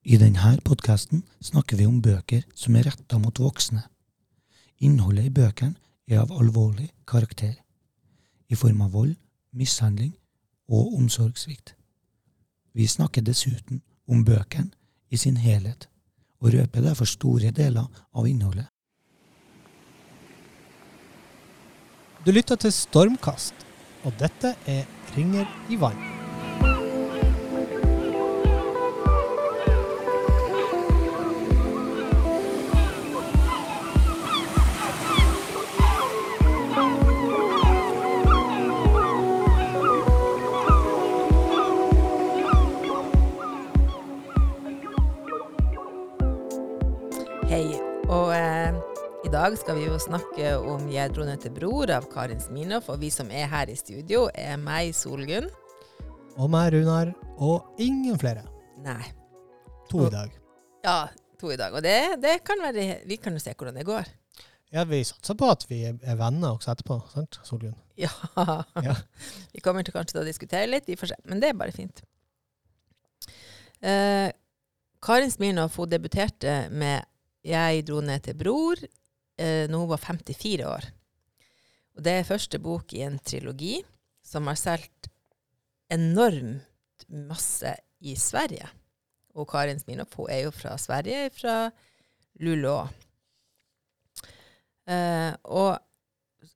I denne podkasten snakker vi om bøker som er retta mot voksne. Innholdet i bøkene er av alvorlig karakter, i form av vold, mishandling og omsorgssvikt. Vi snakker dessuten om bøkene i sin helhet, og røper derfor store deler av innholdet. Du lytter til Stormkast, og dette er Ringer i vann. Dag skal vi jo snakke om 'Gjedrone til bror' av Karin Smirnov. Og vi som er her i studio, er meg, Solgunn. Og meg, Runar, og ingen flere. Nei. To i dag. Ja, to i dag. Og det, det kan være Vi kan jo se hvordan det går. Ja, vi satser på at vi er venner også etterpå, sant, Solgunn? Ja. Ja. Vi kommer til kanskje til å diskutere litt, vi får se. Men det er bare fint. Eh, Karin Smirnov hun debuterte med 'Jeg dro ned til bror' eh, når hun var 54 år. Og det er første bok i en trilogi som har solgt enormt masse i Sverige. Og Karin Smirnov hun er jo fra Sverige, fra Luleå. Eh, og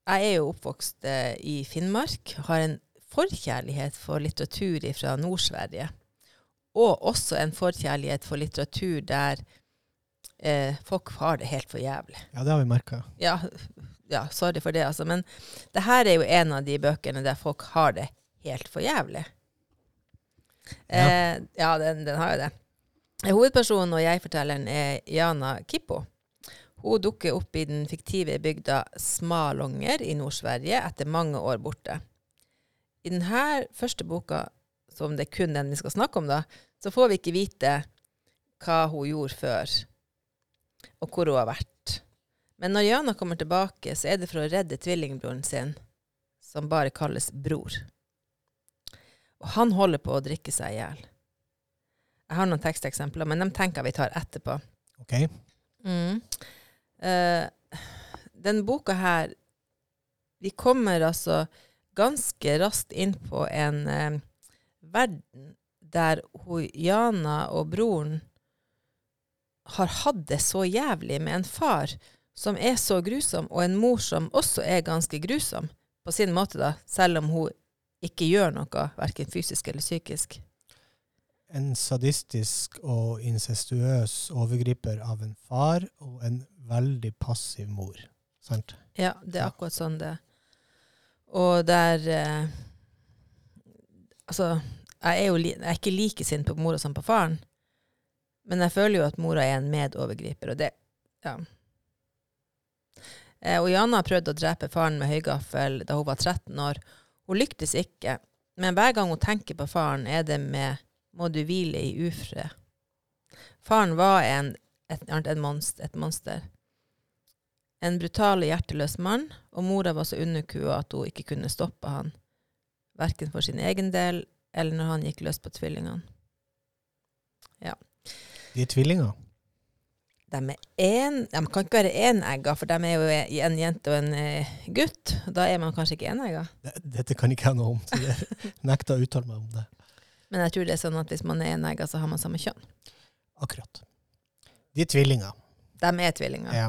jeg er jo oppvokst eh, i Finnmark, har en forkjærlighet for litteratur fra Nord-Sverige. Og også en forkjærlighet for litteratur der eh, folk har det helt for jævlig. Ja, det har vi merka. Ja, ja, sorry for det, altså. Men det her er jo en av de bøkene der folk har det helt for jævlig. Eh, ja, den, den har jo det. Hovedpersonen og jeg-fortelleren er Jana Kippo. Hun dukker opp i den fiktive bygda Smalonger i Nord-Sverige etter mange år borte. I denne første boka, som det er kun den vi skal snakke om, da, så får vi ikke vite hva hun gjorde før, og hvor hun har vært. Men når Jana kommer tilbake, så er det for å redde tvillingbroren sin, som bare kalles Bror. Og han holder på å drikke seg i hjel. Jeg har noen teksteksempler, men dem tenker jeg vi tar etterpå. OK? Mm. Uh, den boka her Vi kommer altså ganske raskt inn på en uh, verden der Jana og broren har hatt det så jævlig med en far som er så grusom, og en mor som også er ganske grusom, på sin måte, da, selv om hun ikke gjør noe, verken fysisk eller psykisk. En sadistisk og incestuøs overgriper av en far og en veldig passiv mor. Sant? Ja, det er akkurat sånn det er. Og der eh, Altså, jeg er jo jeg er ikke like sint på mora som på faren, men jeg føler jo at mora er en medovergriper, og det Ja. Eh, og Jana har prøvd å drepe faren med høygaffel da hun var 13 år. Hun lyktes ikke, men hver gang hun tenker på faren, er det med 'må du hvile i ufred'. Faren var en, et, et, monster, et monster. En brutal og hjerteløs mann, og mora var så underkua at hun ikke kunne stoppe han, verken for sin egen del eller når han gikk løs på tvillingene. De er tvillinger. De er en, de kan ikke være enegga, for de er jo en jente og en eh, gutt. Da er man kanskje ikke enegga. Dette kan ikke jeg noe om, så jeg nekter å uttale meg om det. Men jeg tror det er sånn at hvis man er enegga, så har man samme kjønn. Akkurat. De er tvillinger. De er tvillinger. Ja.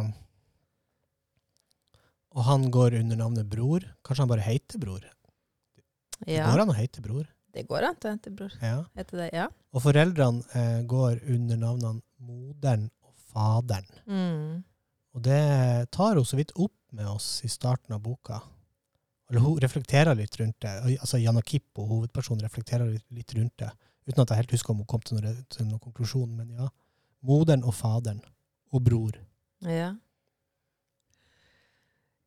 Og han går under navnet Bror. Kanskje han bare heter Bror? Det Ja, Går han å hete Bror? Det går an til bror. Ja. Heter det, ja. Og foreldrene eh, går under navnene Moderen og Faderen. Mm. Og det tar hun så vidt opp med oss i starten av boka. Eller hun reflekterer litt rundt det. Altså Jana Kippo, hovedpersonen, reflekterer litt, litt rundt det. Uten at jeg helt husker om hun kom til noen, til noen konklusjon, men ja. Moderen og faderen. Og bror. Ja.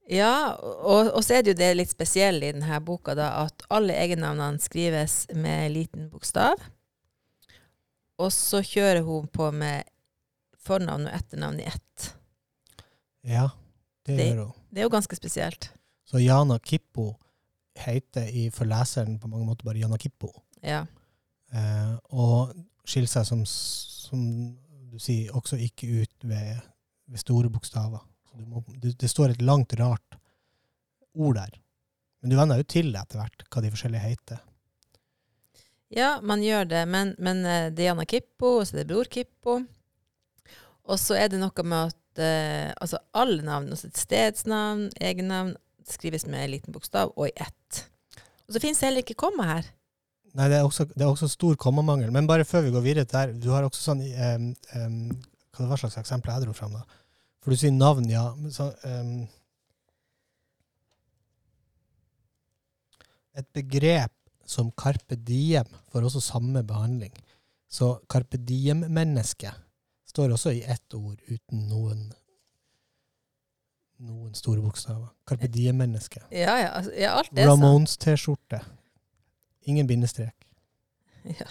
Ja, og, og så er det jo det litt spesielle i denne boka, da, at alle egennavnene skrives med liten bokstav. Og så kjører hun på med fornavn og etternavn i ett. Ja, det, Det- gjør hun. Det er jo ganske spesielt. Så Jana Kippo heter i, for leseren på mange måter bare Jana Kippo. Ja. Eh, og skiller seg som, som du sier, også ikke ut ved, ved store bokstaver. Må, du, det står et langt, rart ord der. Men du venner jo til etter hvert hva de forskjellige heter. Ja, man gjør det, men, men eh, det Jana Kippo, og så er det Bror Kippo. Og så er det noe med at eh, altså alle navn, også et stedsnavn, egennavn, skrives med en liten bokstav og i ett. Og så det heller ikke komma her. Nei, det er også, det er også stor kommamangel. Men bare før vi går videre der, du har også sånn um, um, Hva slags eksempel jeg dro fram, da? For du sier navn, ja. Så, um, et begrep som carpe diem får også samme behandling. Så carpe diem-menneske står også i ett ord uten noen noen store bokstaver. Carpe diem-menneske. Ja, ja, altså, ja alt er. Ramones-T-skjorte. Ingen bindestrek. Ja.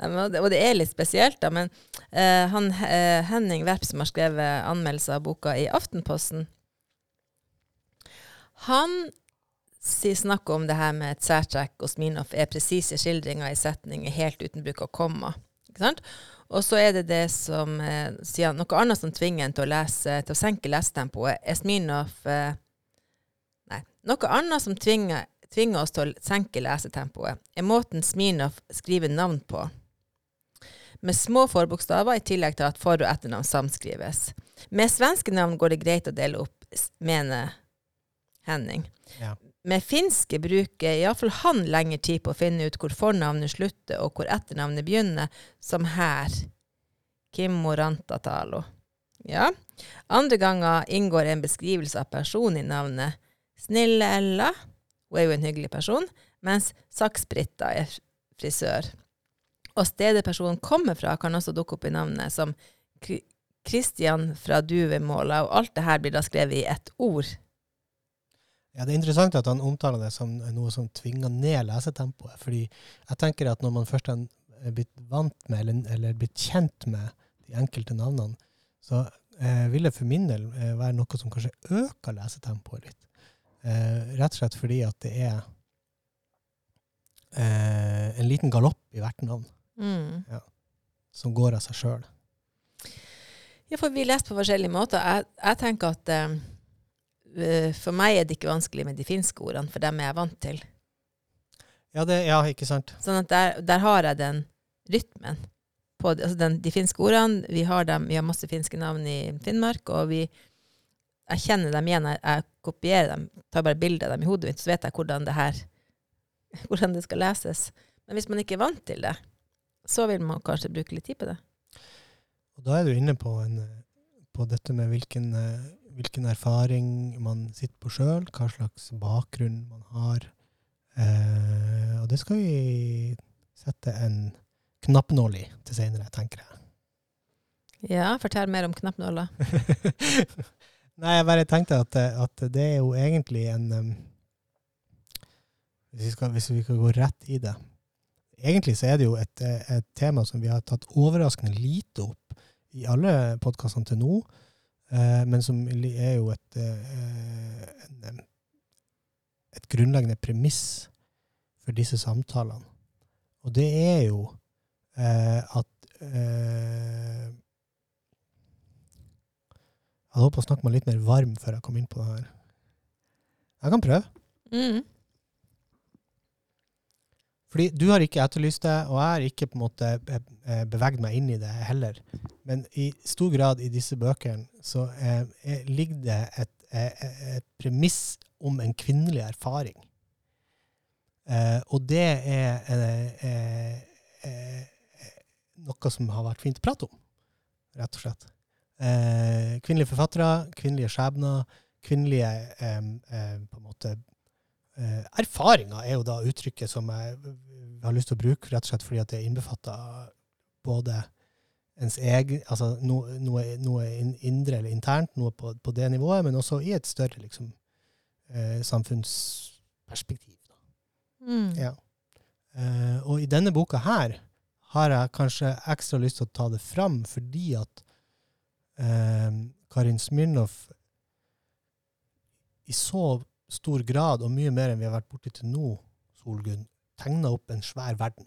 Og det er litt spesielt, da. Men uh, han, uh, Henning Werp, som har skrevet anmeldelse av boka i Aftenposten, han sier snakk om det her med et særtrekk hos Minoff er presise skildringer i setninger helt uten bruk av komma. Og så er det det som eh, sier Noe annet som tvinger en til å lese, til å senke lesetempoet, er Smirnov eh, Nei. Noe annet som tvinger, tvinger oss til å senke lesetempoet, er måten Smirnov skriver navn på. Med små forbokstaver, i tillegg til at for- og etternavn samskrives. Med svenske navn går det greit å dele opp, mener Henning. Ja. Med finske bruker iallfall han lengre tid på å finne ut hvor fornavnet slutter og hvor etternavnet begynner, som her. Kimmo Rantatalo. Ja. Andre ganger inngår en beskrivelse av personen i navnet. Snille Ella, hun er jo en hyggelig person, mens Saks-Britta er frisør. Og stedet personen kommer fra, kan også dukke opp i navnet, som Kristian fra Duvemåla, og alt det her blir da skrevet i ett ord. Ja, Det er interessant at han omtaler det som noe som tvinger ned lesetempoet. fordi jeg tenker at når man først er blitt vant med, eller, eller blitt kjent med de enkelte navnene, så eh, vil det for min del eh, være noe som kanskje øker lesetempoet litt. Eh, rett og slett fordi at det er eh, en liten galopp i hvert navn Mm. som går av seg sjøl. Ja, for vi leser på forskjellige måter. Jeg, jeg tenker at eh, eh, for meg er det ikke vanskelig med de finske ordene, for dem er jeg vant til. Ja, det, ja, ikke sant? Sånn at der, der har jeg den rytmen. På, altså den, de finske ordene, vi har, dem, vi har masse finske navn i Finnmark, og vi, jeg kjenner dem igjen. Jeg, jeg kopierer dem, tar bare bilde av dem i hodet mitt, så vet jeg hvordan det her hvordan det skal leses. Men hvis man ikke er vant til det, så vil man kanskje bruke litt tid på det. Og da er du inne på, en, på dette med hvilken, hvilken erfaring man sitter på sjøl, hva slags bakgrunn man har. Eh, og det skal vi sette en knappnål i til seinere, tenker jeg. Ja, fortell mer om knappnåla. Nei, jeg bare tenkte at, at det er jo egentlig en um, hvis, vi skal, hvis vi skal gå rett i det Egentlig så er det jo et, et tema som vi har tatt overraskende lite opp i alle podkastene til nå, uh, men som er jo et, uh, en, et grunnleggende premiss for disse samtalene. Og det er jo eh, at eh, Jeg hadde håpet å snakke meg litt mer varm før jeg kom inn på det her. Jeg kan prøve. Mm. Fordi du har ikke etterlyst det, og jeg har ikke på en måte eh, beveget meg inn i det heller. Men i stor grad i disse bøkene så eh, er- ligger det et, et, et premiss om en kvinnelig erfaring. Eh, og det er eh, eh, eh, noe som har vært fint å prate om, rett og slett. Eh, kvinnelige forfattere, kvinnelige skjebner, kvinnelige eh, eh, på en måte eh, Erfaringer er jo da uttrykket som jeg har lyst til å bruke, rett og slett fordi at det innbefatter både ens egen, altså no, noe, noe indre eller internt, noe på, på det nivået, men også i et større liksom, eh, samfunnsperspektiv. Mm. Ja. Eh, og i denne boka her har jeg kanskje ekstra lyst til å ta det fram, fordi at Karin Smirnov i så stor grad, og mye mer enn vi har vært borti til nå, Solgunn, tegner opp en svær verden.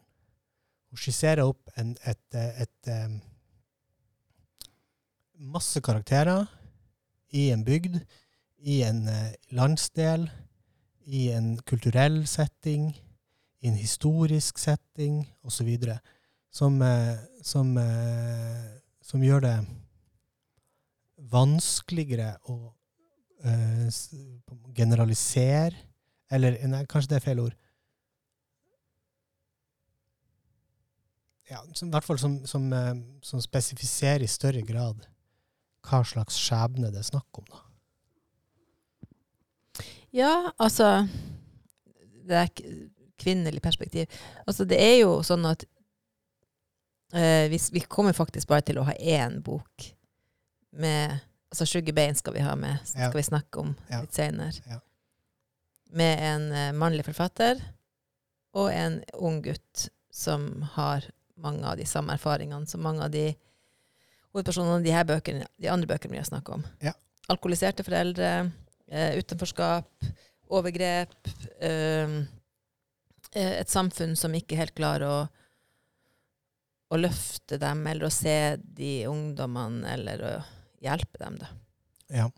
Hun skisserer opp en, et, et, et, eh, masse karakterer i en bygd, i en eh, landsdel, i en kulturell setting, i en historisk setting osv. Som, eh, som, eh, som gjør det vanskeligere å uh, generalisere. Eller nei, kanskje det er feil ord. Ja, som, I hvert fall som, som, uh, som spesifiserer i større grad hva slags skjebne det er snakk om. da. Ja, altså Det er kvinnelig perspektiv. Altså, det er jo sånn at uh, vi, vi kommer faktisk bare til å ha én bok med Altså Sugar bein skal vi ha med, skal Ja. vi snakke om Ja. litt senere. Ja. Med en uh, mannlig forfatter og en ung gutt som har mange av de samme erfaringene som mange av de hovedpersonene i de her bøkene, de andre bøkene vi har snakket om. Ja. Alkoholiserte foreldre, uh, utenforskap, overgrep. eh, et samfunn som ikke helt klarer å, å løfte dem, eller å se de ungdommene, eller å hjelpe dem. Da. Ja.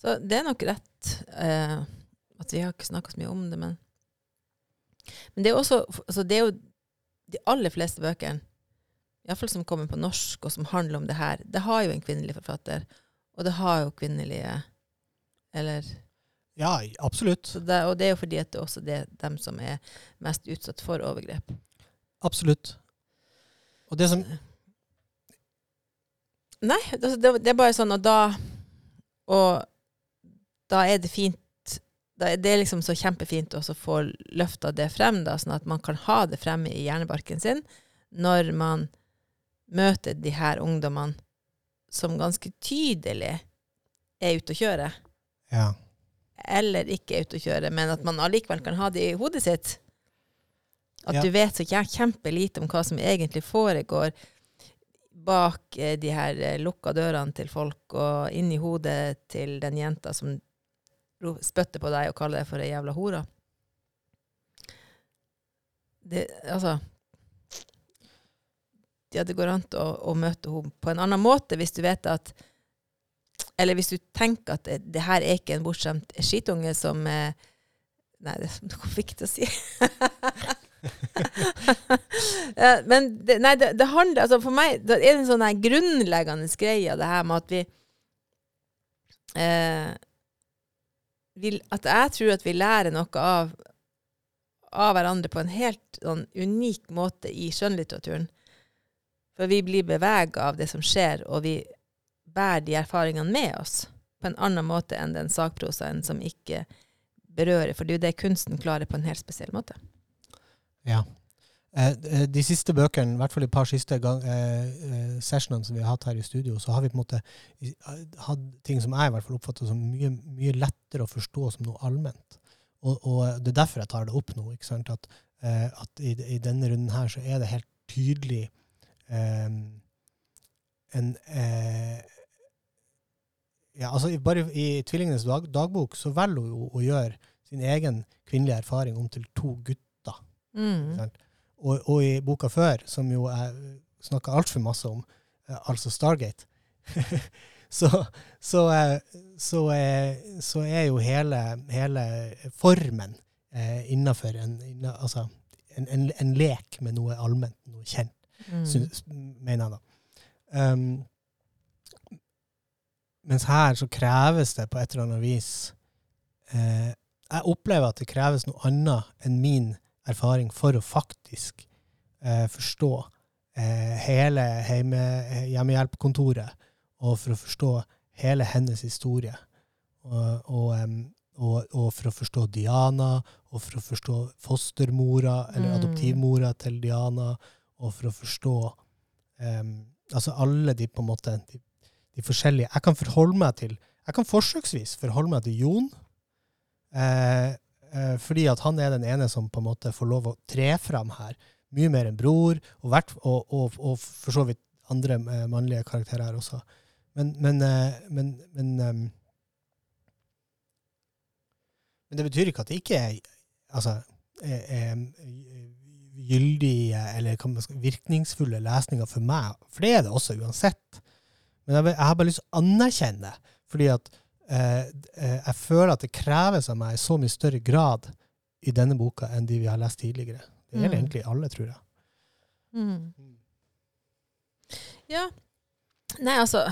Så det er nok rett eh, at vi har ikke snakka så mye om det, men Men det er også altså det er jo de aller fleste bøkene, iallfall som kommer på norsk, og som handler om det her, det har jo en kvinnelig forfatter. Og det har jo kvinnelige Eller ja, absolutt. så det, Og det er jo fordi at det er også det dem som er mest utsatt for overgrep. Absolutt. Og det som Nei, altså det, det er bare sånn, og da Og da er det fint da er Det liksom så kjempefint å få løfta det frem, da, sånn at man kan ha det fremme i hjernebarken sin når man møter de her ungdommene som ganske tydelig er ute å kjøre, Ja. eller ikke er ute å kjøre, men at man allikevel kan ha det i hodet sitt. At Ja. du vet så kje- kjempelite om hva som egentlig foregår bak eh, de her eh, lukka dørene til folk, og inn i hodet til den jenta som spytter på deg og kaller deg for ei jævla hora. Det, altså Ja, det går an å, å møte henne på en annen måte hvis du vet at Eller hvis du tenker at det, det her er ikke en bortskjemt skitunge som eh, Nei, det kommer ikke til å si. Men det, nei, det, det handler altså For meg det er en sånn grunnleggende greie, det her med at vi eh, vil, At jeg tror at vi lærer noe av, av hverandre på en helt sånn unik måte i skjønnlitteraturen. For vi blir bevega av det som skjer, og vi bærer de erfaringene med oss på en annen måte enn den sakprosaen som ikke berører. For det er jo det kunsten klarer på en helt spesiell måte. Ja. Eh, eh, De siste bøkene, i hvert fall de par siste gang, eh, eh, sessionene som vi har hatt her i studio, så har vi på en måte hatt ting som jeg i hvert fall oppfatter som mye, mye lettere å forstå som noe allment. Og, og det er derfor jeg tar det opp nå. ikke sant? At, eh, at i, i denne runden her så er det helt tydelig eh, en ja, altså Bare i Tvillingenes dag, dagbok så velger hun å gjøre sin egen kvinnelige erfaring om til to gutter. Mm. Og, og i boka før, som jo jeg snakka altfor masse om, eh, altså Stargate, så, så, eh, så, eh, så er jo hele, hele formen eh, innafor en, altså, en, en, en lek med noe allment, noe kjent, Mm. synes, mener jeg da. Um, mens her så kreves det på et eller annet vis eh, Jeg opplever at det kreves noe annet enn min erfaring for å faktisk eh, forstå eh, hele hjemme, hjemmehjelpkontoret, og for å forstå hele hennes historie. Og, og, og, og for å forstå Diana, og for å forstå fostermora, eller Mm. adoptivmora til Diana, og for å forstå um, altså alle de på en måte de, de forskjellige Jeg kan forholde meg til Jeg kan forsøksvis forholde meg til Jon, eh, eh, fordi at han er den ene som på en måte får lov å tre fram her. Mye mer enn bror, og, hvert, og, og, og for så vidt andre eh, mannlige karakterer her også. Men, men, eh, men, men, em, men det betyr ikke at det ikke er altså, er, gyldige eller man skal, virkningsfulle lesninger for meg. For det er det også uansett. Men jeg, jeg har bare lyst til å anerkjenne fordi at eh, eh, jeg føler at det kreves av meg i så mye større grad i denne boka enn de vi har lest tidligere. Det gjelder Mm. egentlig alle, tror jeg. Mm. Ja. Nei, altså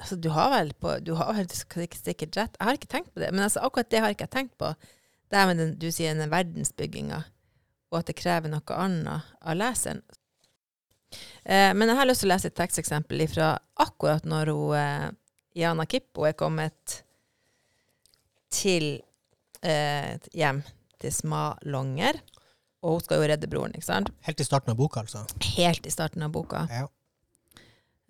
Altså, du har vel på Du har vel sikkert rett. Jeg har ikke tenkt på det. Men altså, akkurat det har ikke jeg tenkt på. Det er med den, du sier den verdensbygginga, og at det krever noe annet av leseren. Eh, men jeg har lyst til å lese et teksteksempel fra akkurat når hun, eh, Jana Kippo er kommet til eh, hjem til Smalonger. Og hun skal jo redde broren, ikke sant? Helt i starten av boka, altså. helt i starten av boka. Ja.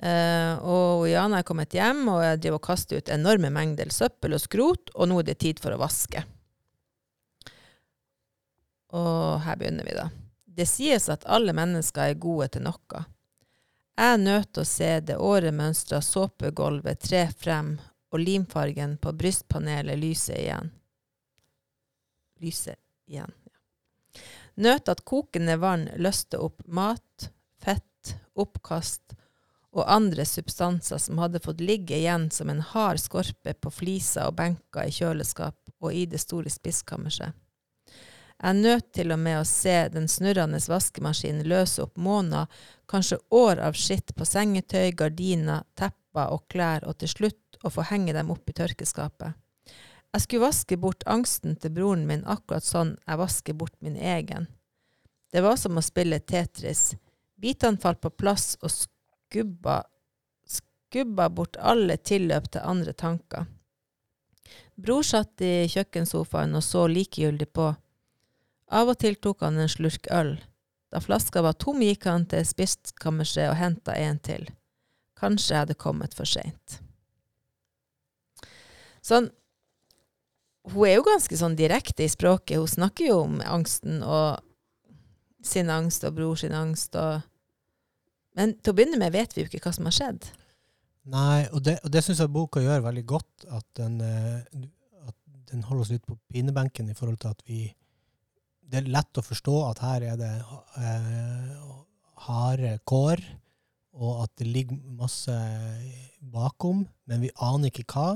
Eh, og Jana er kommet hjem og jeg driver og kaster ut enorme mengder søppel og skrot, og nå er det tid for å vaske. Og her begynner vi, da. Det sies at alle mennesker er gode til noe. Jeg nøt å se det åremønstra såpegulvet tre frem, og limfargen på brystpanelet lyse igjen. Lyse igjen. Nøt at kokende vann løste opp mat, fett, oppkast og andre substanser som hadde fått ligge igjen som en hard skorpe på fliser og benker i kjøleskap og i det store spiskammerset. Jeg nøt til og med å se den snurrende vaskemaskinen løse opp måneder, kanskje år av skitt på sengetøy, gardiner, tepper og klær, og til slutt å få henge dem opp i tørkeskapet. Jeg skulle vaske bort angsten til broren min akkurat sånn jeg vasker bort min egen. Det var som å spille Tetris. Bitene falt på plass og skubba, skubba bort alle tilløp til andre tanker. Bror satt i kjøkkensofaen og så likegyldig på. Av og til tok han en slurk øl. Da flaska var tom, gikk han til spiskammerset og henta en til. Kanskje jeg hadde kommet for seint. Sånn, hun er jo ganske sånn direkte i språket. Hun snakker jo om angsten og sin angst og bror sin angst. Og Men til å begynne med vet vi jo ikke hva som har skjedd. Nei, og det, og det syns jeg boka gjør veldig godt. At den, eh, at den holder oss litt på pinebenken i forhold til at vi Det er lett å forstå at her er det eh, harde kår, og at det ligger masse bakom, men vi aner ikke hva,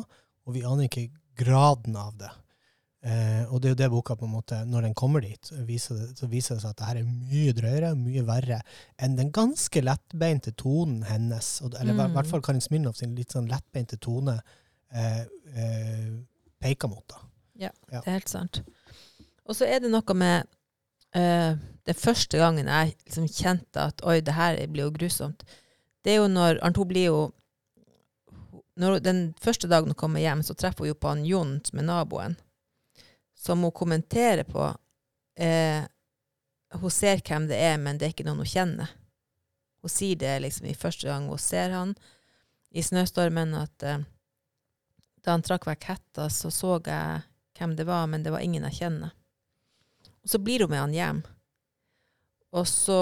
og vi aner ikke graden av det. Eh, og det er jo det boka, på en måte, når den kommer dit, viser det, så viser det seg at det her er mye drøyere, mye verre enn den ganske lettbeinte tonen hennes. Og, eller i Mm. hvert fall Karin Smirnov sin litt sånn lettbeinte tone eh, eh, peker mot. da. Ja, Ja. det er helt sant. Og så er det noe med uh, Den første gangen jeg liksom kjente at oi, det her blir jo grusomt, det er jo når Arnt, blir jo når, Den første dagen hun kommer hjem, så treffer hun jo på han Jon, som er naboen, som hun kommenterer på. Eh, hun ser hvem det er, men det er ikke noen hun kjenner. Hun sier det liksom i første gang hun ser han i snøstormen, at eh, da han trakk vekk hetta, så så jeg hvem det var, men det var ingen jeg kjenner. Så blir hun med han hjem. Og så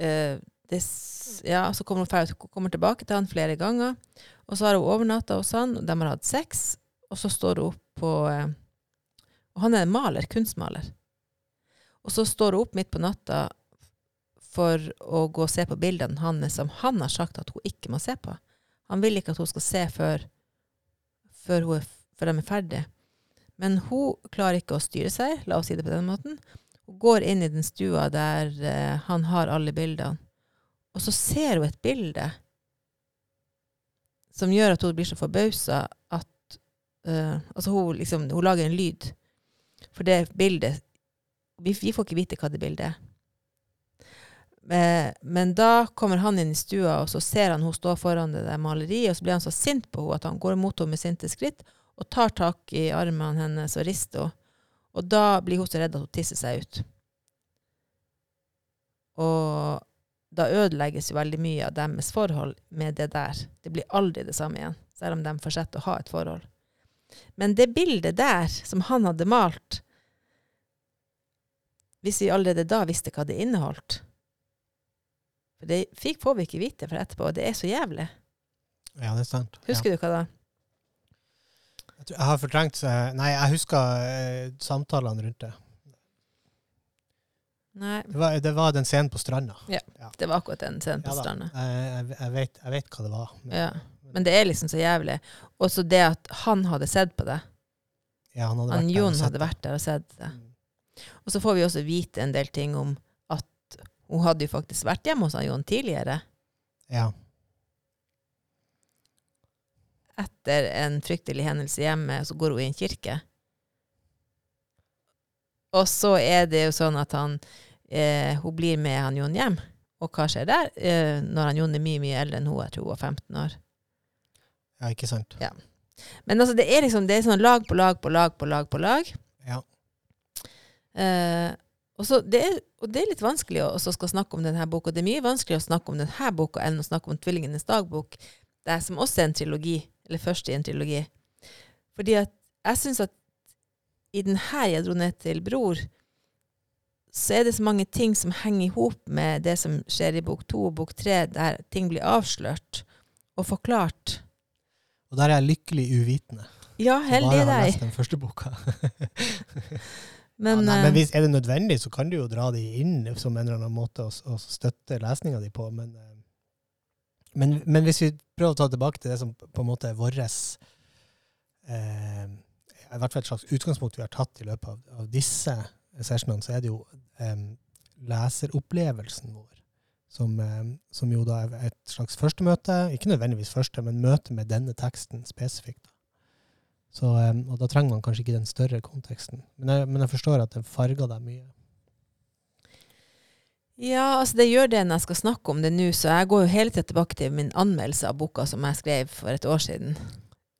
eh, det, Ja, så kommer hun, ferdig, kommer tilbake til han flere ganger. Og så har hun overnatta hos han, og de har hatt sex. Og så står hun opp på eh, Og han er maler, kunstmaler. Og så står hun opp midt på natta for å gå og se på bildene hans som han har sagt at hun ikke må se på. Han vil ikke at hun skal se før, før, hun før de er ferdige. Men hun klarer ikke å styre seg, la oss si det på den måten. Hun går inn i den stua der eh, han har alle bildene, og så ser hun et bilde som gjør at hun blir så forbausa at eh, Altså, hun liksom Hun lager en lyd. For det bildet Vi, vi får ikke vite hva det bildet er. Eh, Men da kommer han inn i stua, og så ser han hun står foran det der maleriet, og så blir han så sint på henne at han går mot henne med sinte skritt og tar tak i armene hennes og rister henne. Og da blir hun så redd at hun tisser seg ut. Og da ødelegges jo veldig mye av deres forhold med det der. Det blir aldri det samme igjen, selv om de fortsetter å ha et forhold. Men det bildet der, som han hadde malt, hvis vi allerede da visste hva det inneholdt For det fikk, får vi ikke vite for etterpå, og det er så jævlig. Ja, det er sant. Husker du hva da? Jeg, tror, jeg har fortrengt seg Nei, jeg husker eh, samtalene rundt det. Nei, Det var, det var den scenen på stranda. Ja, det var akkurat den scenen på Ja da. stranda. Jeg, jeg, jeg, vet, jeg vet hva det var. Men, Ja. Men det er liksom så jævlig. Og så det at han hadde sett på det. ja, han hadde Han vært der og Jon sett hadde det. vært der og sett det. Mm. Og så får vi også vite en del ting om at hun hadde jo faktisk vært hjemme hos han Jon tidligere. Ja. Etter en fryktelig hendelse hjemme, så går hun i en kirke. Og så er det jo sånn at han, eh, hun blir med han Jon hjem. Og hva skjer der? Eh, når han Jon er mye, mye eldre enn hun, jeg tror hun var 15 år. ja, ikke sant? Men altså, det er liksom det er sånn lag på lag på lag på lag på lag. Ja. Eh, og, så det er, og det er litt vanskelig å skal snakke om denne boka. Det er mye vanskeligere å snakke om denne boka enn å snakke om Tvillingenes dagbok, det er som også er en trilogi, eller først i en trilogi. Fordi at jeg syns at i den her jeg dro ned til Bror, så er det så mange ting som henger i hop med det som skjer i bok to og bok tre, der ting blir avslørt og forklart. Og der er jeg lykkelig uvitende. Ja, heldig deg. bare har lest den første boka. Men, ja, nei, eh, men hvis er det nødvendig, så kan du jo dra de inn som en eller annen måte og, og støtte lesninga di på. Men, eh, men, men hvis vi prøver å ta tilbake til det som på en måte er vårt eh, I hvert fall et slags utgangspunkt vi har tatt i løpet av, av disse sessionene, så er det jo eh, leseropplevelsen vår. Som, eh, som jo da er et slags førstemøte, ikke nødvendigvis første, men møte med denne teksten spesifikt. Så, eh, og da trenger man kanskje ikke den større konteksten. Men jeg, men jeg forstår at den farger deg mye. Ja, altså det gjør det når jeg skal snakke om det nå, så jeg går jo hele tiden tilbake til min anmeldelse av boka som jeg skrev for et år siden.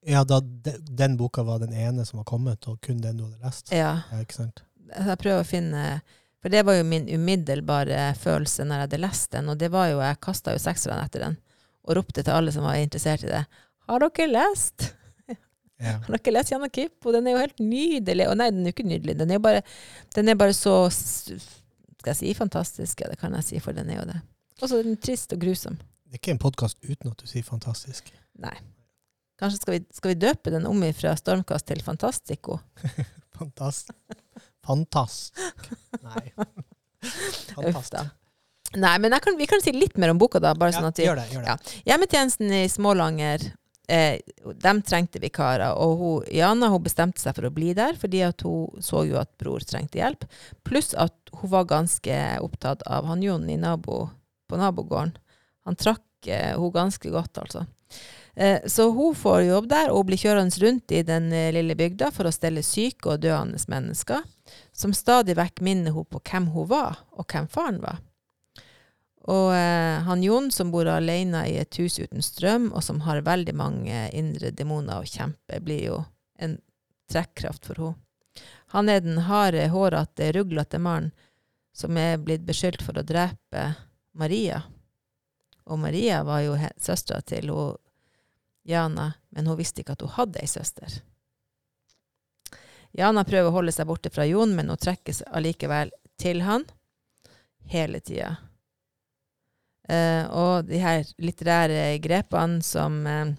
Ja, da de, den boka var den ene som var kommet, og kun den du hadde lest. Ja, Ja, ikke sant? jeg prøver å finne For det var jo min umiddelbare følelse når jeg hadde lest den, og det var jo Jeg kasta jo sekserne etter den og ropte til alle som var interessert i det. Har dere lest? Ja. Har dere lest Janne Kipp? Og den er jo helt nydelig. Og nei, den er jo ikke nydelig. Den er jo bare, den er bare så Skal jeg si fantastisk? Ja, det kan jeg si, for den er jo det. Og så er den trist og grusom. Det er ikke en podkast uten at du sier fantastisk. Nei. Kanskje skal vi, skal vi døpe den om fra Stormkast til Fantastico? Fantast. Fantast. Nei. Fantast. Nei, men kan, vi kan si litt mer om boka, da. bare sånn at vi, gjør det. gjør det. Ja. Hjemmetjenesten i Smålanger eh, de trengte vikarer. Og hun, Jana hun bestemte seg for å bli der, fordi hun så jo at bror trengte hjelp. Pluss at hun var ganske opptatt av han Jon nabo, på nabogården. Han trakk eh, hun ganske godt, altså. Eh, så hun får jobb der og blir kjørende rundt i den eh, lille bygda for å stelle syke og døende mennesker, som stadig vekk minner hun på hvem hun var, og hvem faren var. Og eh, han Jon som bor alene i et hus uten strøm, og som har veldig mange indre demoner å kjempe, blir jo en trekkraft for henne. Han er den harde, hårete, ruglete mannen som er blitt beskyldt for å drepe Maria. Og Maria var jo søstera til hun, Jana, men hun visste ikke at hun hadde ei søster. Jana prøver å holde seg borte fra Jon, men hun trekkes allikevel til han hele tida. Eh, og de her litterære grepene som eh,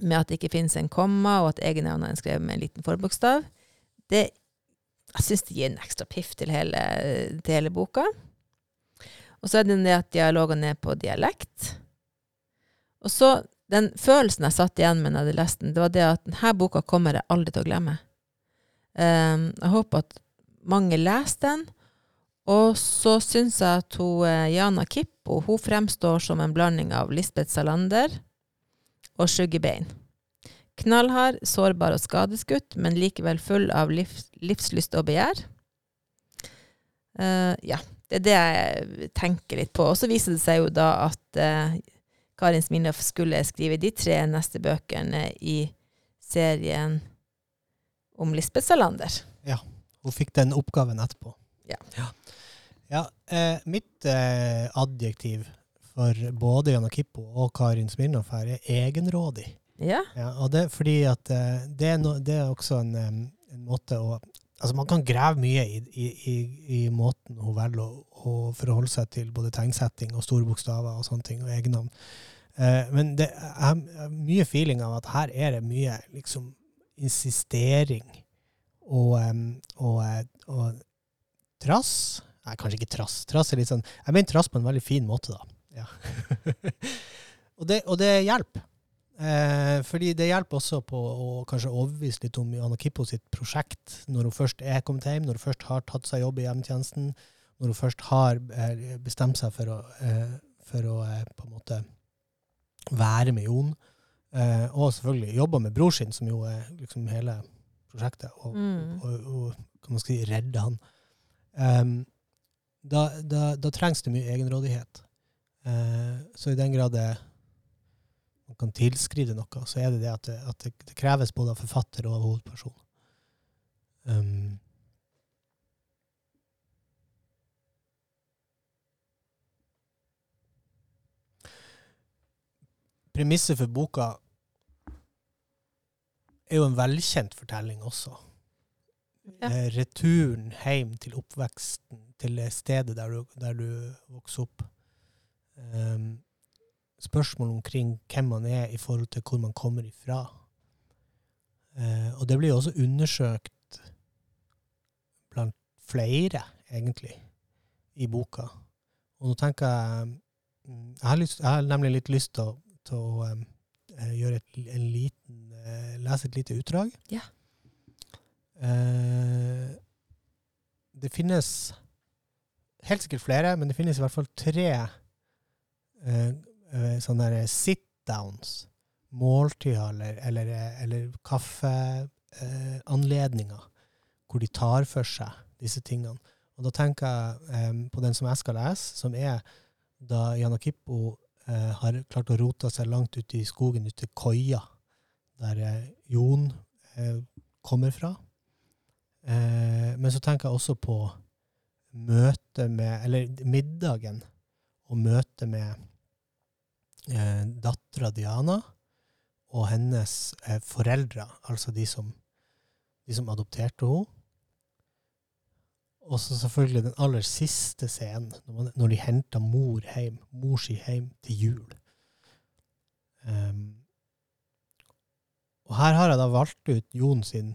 med at det ikke finnes en komma, og at egennavnet er skrevet med en liten forbokstav, det jeg syns det gir en ekstra piff til hele, til hele boka. Og så er det det at dialogene er på dialekt. Og så den følelsen jeg satt igjen med når jeg hadde lest den, det var det at denne boka kommer jeg aldri til å glemme. Um, jeg håper at mange leser den. Og så syns jeg at hun, eh, Jana Kippo hun fremstår som en blanding av Lisbeth Salander og Skyggebein. Knallhard, sårbar og skadeskutt, men likevel full av livs, livslyst og begjær. Uh, ja, det er det jeg tenker litt på. Og så viser det seg jo da at uh, Karin Smirnov skulle skrive de tre neste bøkene i serien om Lisbeth Salander. Ja. Hun fikk den oppgaven etterpå. Ja. Ja, eh, mitt eh, adjektiv for både Jana Kippo og Karin Smirnov her er egenrådig. Ja. Ja, og det er fordi at eh, det, er no, det er også en, en måte å Altså, man kan grave mye i, i, i, i måten hun velger å, å forholde seg til både tegnsetting og store bokstaver og sånne ting, og egennavn. Eh, men det har mye feeling av at her er det mye liksom insistering og, em, og, eh, og trass. Nei, kanskje ikke trass. Trass er litt sånn Jeg mener trass på en veldig fin måte, da. Ja. og, det, og det hjelper. Eh, fordi det hjelper også på å kanskje overbevise litt om Anna Kippo sitt prosjekt, når hun først er kommet hjem, når hun først har tatt seg jobb i hjemmetjenesten, når hun først har eh, bestemt seg for å, eh, for å eh, på en måte være med Jon. Eh, og selvfølgelig jobbe med bror sin, som jo er liksom hele prosjektet, og, Mm. og, og kan man si, redde han. Um, da, da, da trengs det mye egenrådighet. Eh, så i den grad det, man kan tilskrive noe, så er det det at det, at det, kreves både av forfatter og av hovedperson. Um, Premisset for boka er jo en velkjent fortelling også. Ja. Eh, returen hjem til oppveksten, til stedet der du, der du vokser opp. Um, spørsmål omkring hvem man er i forhold til hvor man kommer ifra. Eh, og det blir jo også undersøkt blant flere, egentlig, i boka. Og nå tenker jeg mm, Jeg har, lyst, jeg har nemlig litt lyst til å, til å eh, gjøre et, en liten eh, Lese et lite utdrag. Ja. Eh, det finnes helt sikkert flere, men det finnes i hvert fall tre eh, sånne der sit-downs, måltider eller, eller, eller kaffeanledninger, hvor de tar for seg disse tingene. Og da tenker jeg eh, på den som jeg skal lese, som er da Jana Kippo eh, har klart å rote seg langt ute i skogen, ute til koia, der eh, Jon eh, kommer fra. Eh, men så tenker jeg også på møtet med Eller middagen og møtet med eh, dattera Diana og hennes eh, foreldre, altså de som, de som adopterte henne. Og så selvfølgelig den aller siste scenen, når, man, når de henta mor hjem, mor si hjem til jul. Um, og her har jeg da valgt ut Jon sin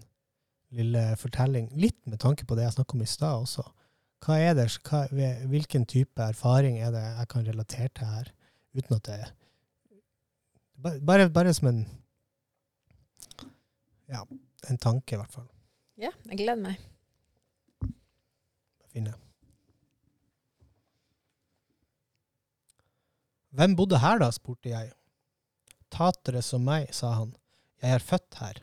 lille fortelling, litt med tanke på det jeg snakket om i stad også. Hva er det, hva, hvilken type erfaring er det jeg kan relatere til her, uten at det ba- Bare, bare som en ja, en tanke, i hvert fall. Ja, jeg gleder meg. Finne. Hvem bodde her da, spurte jeg. Tatere som meg, sa han. Jeg er født her.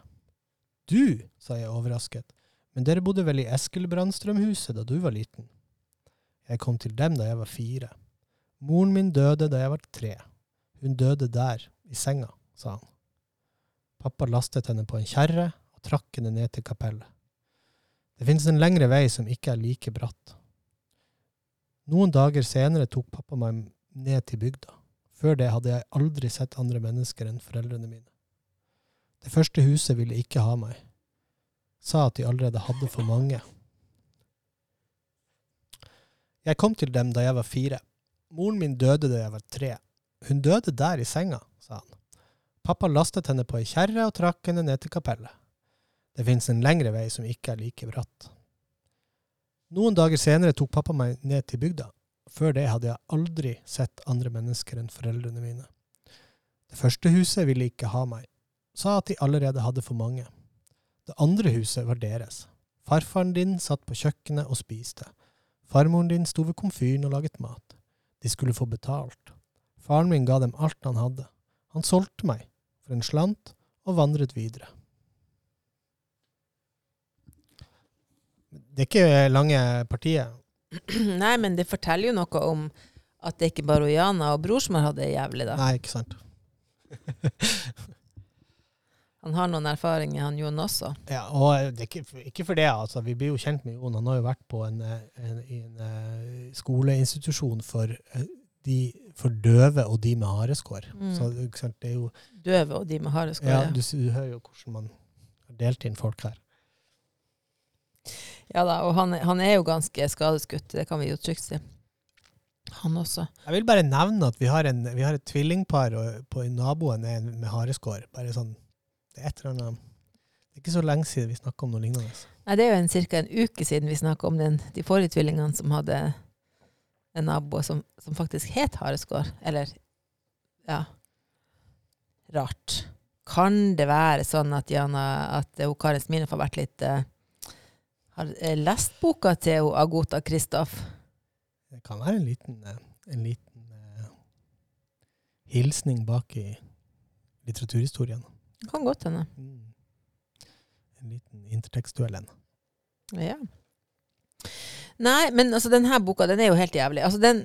Du, sa jeg overrasket. Men dere bodde vel i Eskil-Brandstrøm-huset da du var liten? Jeg kom til dem da jeg var fire. Moren min døde da jeg var tre. Hun døde der, i senga, sa han. Pappa lastet henne på en kjerre og trakk henne ned til kapellet. Det finnes en lengre vei som ikke er like bratt. Noen dager senere tok pappa meg ned til bygda. Før det hadde jeg aldri sett andre mennesker enn foreldrene mine. Det første huset ville ikke ha meg. Sa at de allerede hadde for mange. Jeg kom til dem da jeg var fire. Moren min døde da jeg var tre. Hun døde der i senga, sa han. Pappa lastet henne på ei kjerre og trakk henne ned til kapellet. Det fins en lengre vei som ikke er like bratt. Noen dager senere tok pappa meg ned til bygda. Før det hadde jeg aldri sett andre mennesker enn foreldrene mine. Det første huset ville ikke ha meg, sa at de allerede hadde for mange. Det andre huset var deres. Farfaren din satt på kjøkkenet og spiste. Farmoren din sto ved komfyren og laget mat. De skulle få betalt. Faren min ga dem alt han hadde. Han solgte meg for en slant og vandret videre. Det er ikke lange partiet. Nei, men det forteller jo noe om at det ikke bare Jana og bror som har hatt det jævlig, da. Nei, ikke sant. Han har noen erfaringer, han Jon også. Ja, og det ikke, ikke for det, altså. Vi blir jo kjent med Jon. Han har jo vært på en, en, en eh, skoleinstitusjon for, eh, de, for døve og de med hareskår. Mm. Så det jo Døve og de med hareskår. ja, Ja, du, du hører jo hvordan man har delt inn folk her. ja da, og han, han er jo ganske skadeskutt, det kan vi jo trygt si. Han også. Jeg vil bare nevne at vi har, en, vi har et tvillingpar og, på naboen er en med hareskår. Bare sånn Det er et eller annet Det er ikke så lenge siden vi snakka om noe lignende. Nei, det er jo ca. en uke siden vi snakka om den, de forrige tvillingene som hadde en nabo som, som faktisk het Hareskår. Eller ja Rart. Kan det være sånn at Jana, at uh, Karin Smirnov har vært litt uh, Har eh, lest boka til uh, Agota Kristoff? Det kan være en liten, en liten hilsning bak i litteraturhistorien. Det Kan godt hende. Mm. En liten intertekstuell en. Ja. Nei, men altså, denne boka den er jo helt jævlig. Altså, den,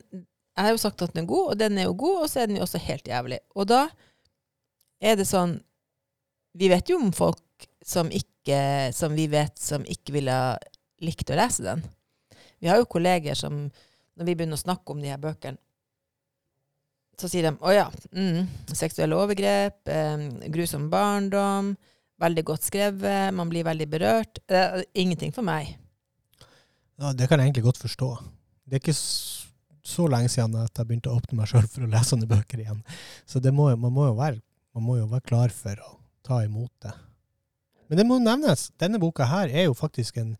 jeg har jo sagt at den er god, og den er jo god, og så er den jo også helt jævlig. Og da er det sånn Vi vet jo om folk som ikke Som vi vet som ikke ville ha likt å lese den. Vi har jo kolleger som, når vi begynner å snakke om de her bøkene, så sier de å ja, mm, seksuelle overgrep, eh, grusom barndom, veldig godt skrevet, man blir veldig berørt. Er ingenting for meg. Ja, det kan jeg egentlig godt forstå. Det er ikke så lenge siden at jeg begynte å åpne meg sjøl for å lese sånne bøker igjen. Så det må, man, må være, man må jo være klar for å ta imot det. Men det må nevnes, denne boka her er jo faktisk en,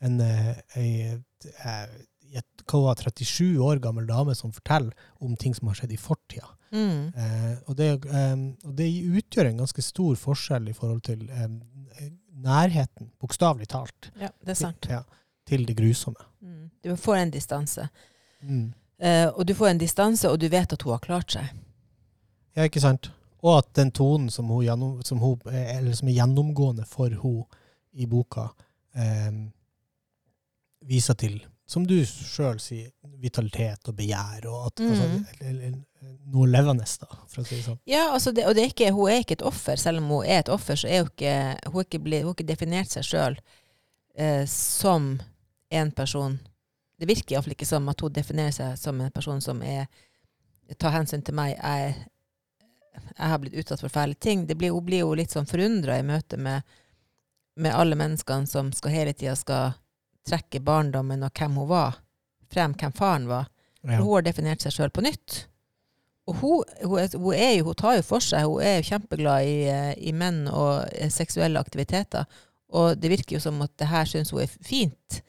en, en, en eh, hva 37 år gammel dame som forteller om ting som har skjedd i fortida. Mm. Eh, og, det, eh, og det utgjør en ganske stor forskjell i forhold til eh, nærheten, bokstavelig talt, Ja, det er sant. Ja, til det grusomme. Mm. Du får en distanse. Mm. Uh, og du får en distanse, og du vet at hun har klart seg. Ja, ikke sant? Og at den tonen som, hun gjennom, som, hun, eh, eller som er gjennomgående for hun i boka, eh, viser til, som du sjøl sier, vitalitet og begjær, og at, mm. altså, eller, eller, noe levende, da, for å si det sånn. Ja, altså det, og det er ikke, hun er ikke et offer. Selv om hun er et offer, så er hun ikke Hun ikke, blitt- hun ikke definert seg sjøl eh, som en person Det virker iallfall ikke som at hun definerer seg som en person som er tar hensyn til meg. Jeg, jeg har blitt utsatt for fæle ting. Det blir, hun blir jo litt sånn forundra i møte med, med alle menneskene som skal hele tida skal trekke barndommen og hvem hun var, frem hvem faren var. Ja. Hun har definert seg sjøl på nytt. Og hun, hun, er, hun, er jo, hun tar jo for seg, hun er jo kjempeglad i, i menn og seksuelle aktiviteter. Og det virker jo som at det her syns hun er fint.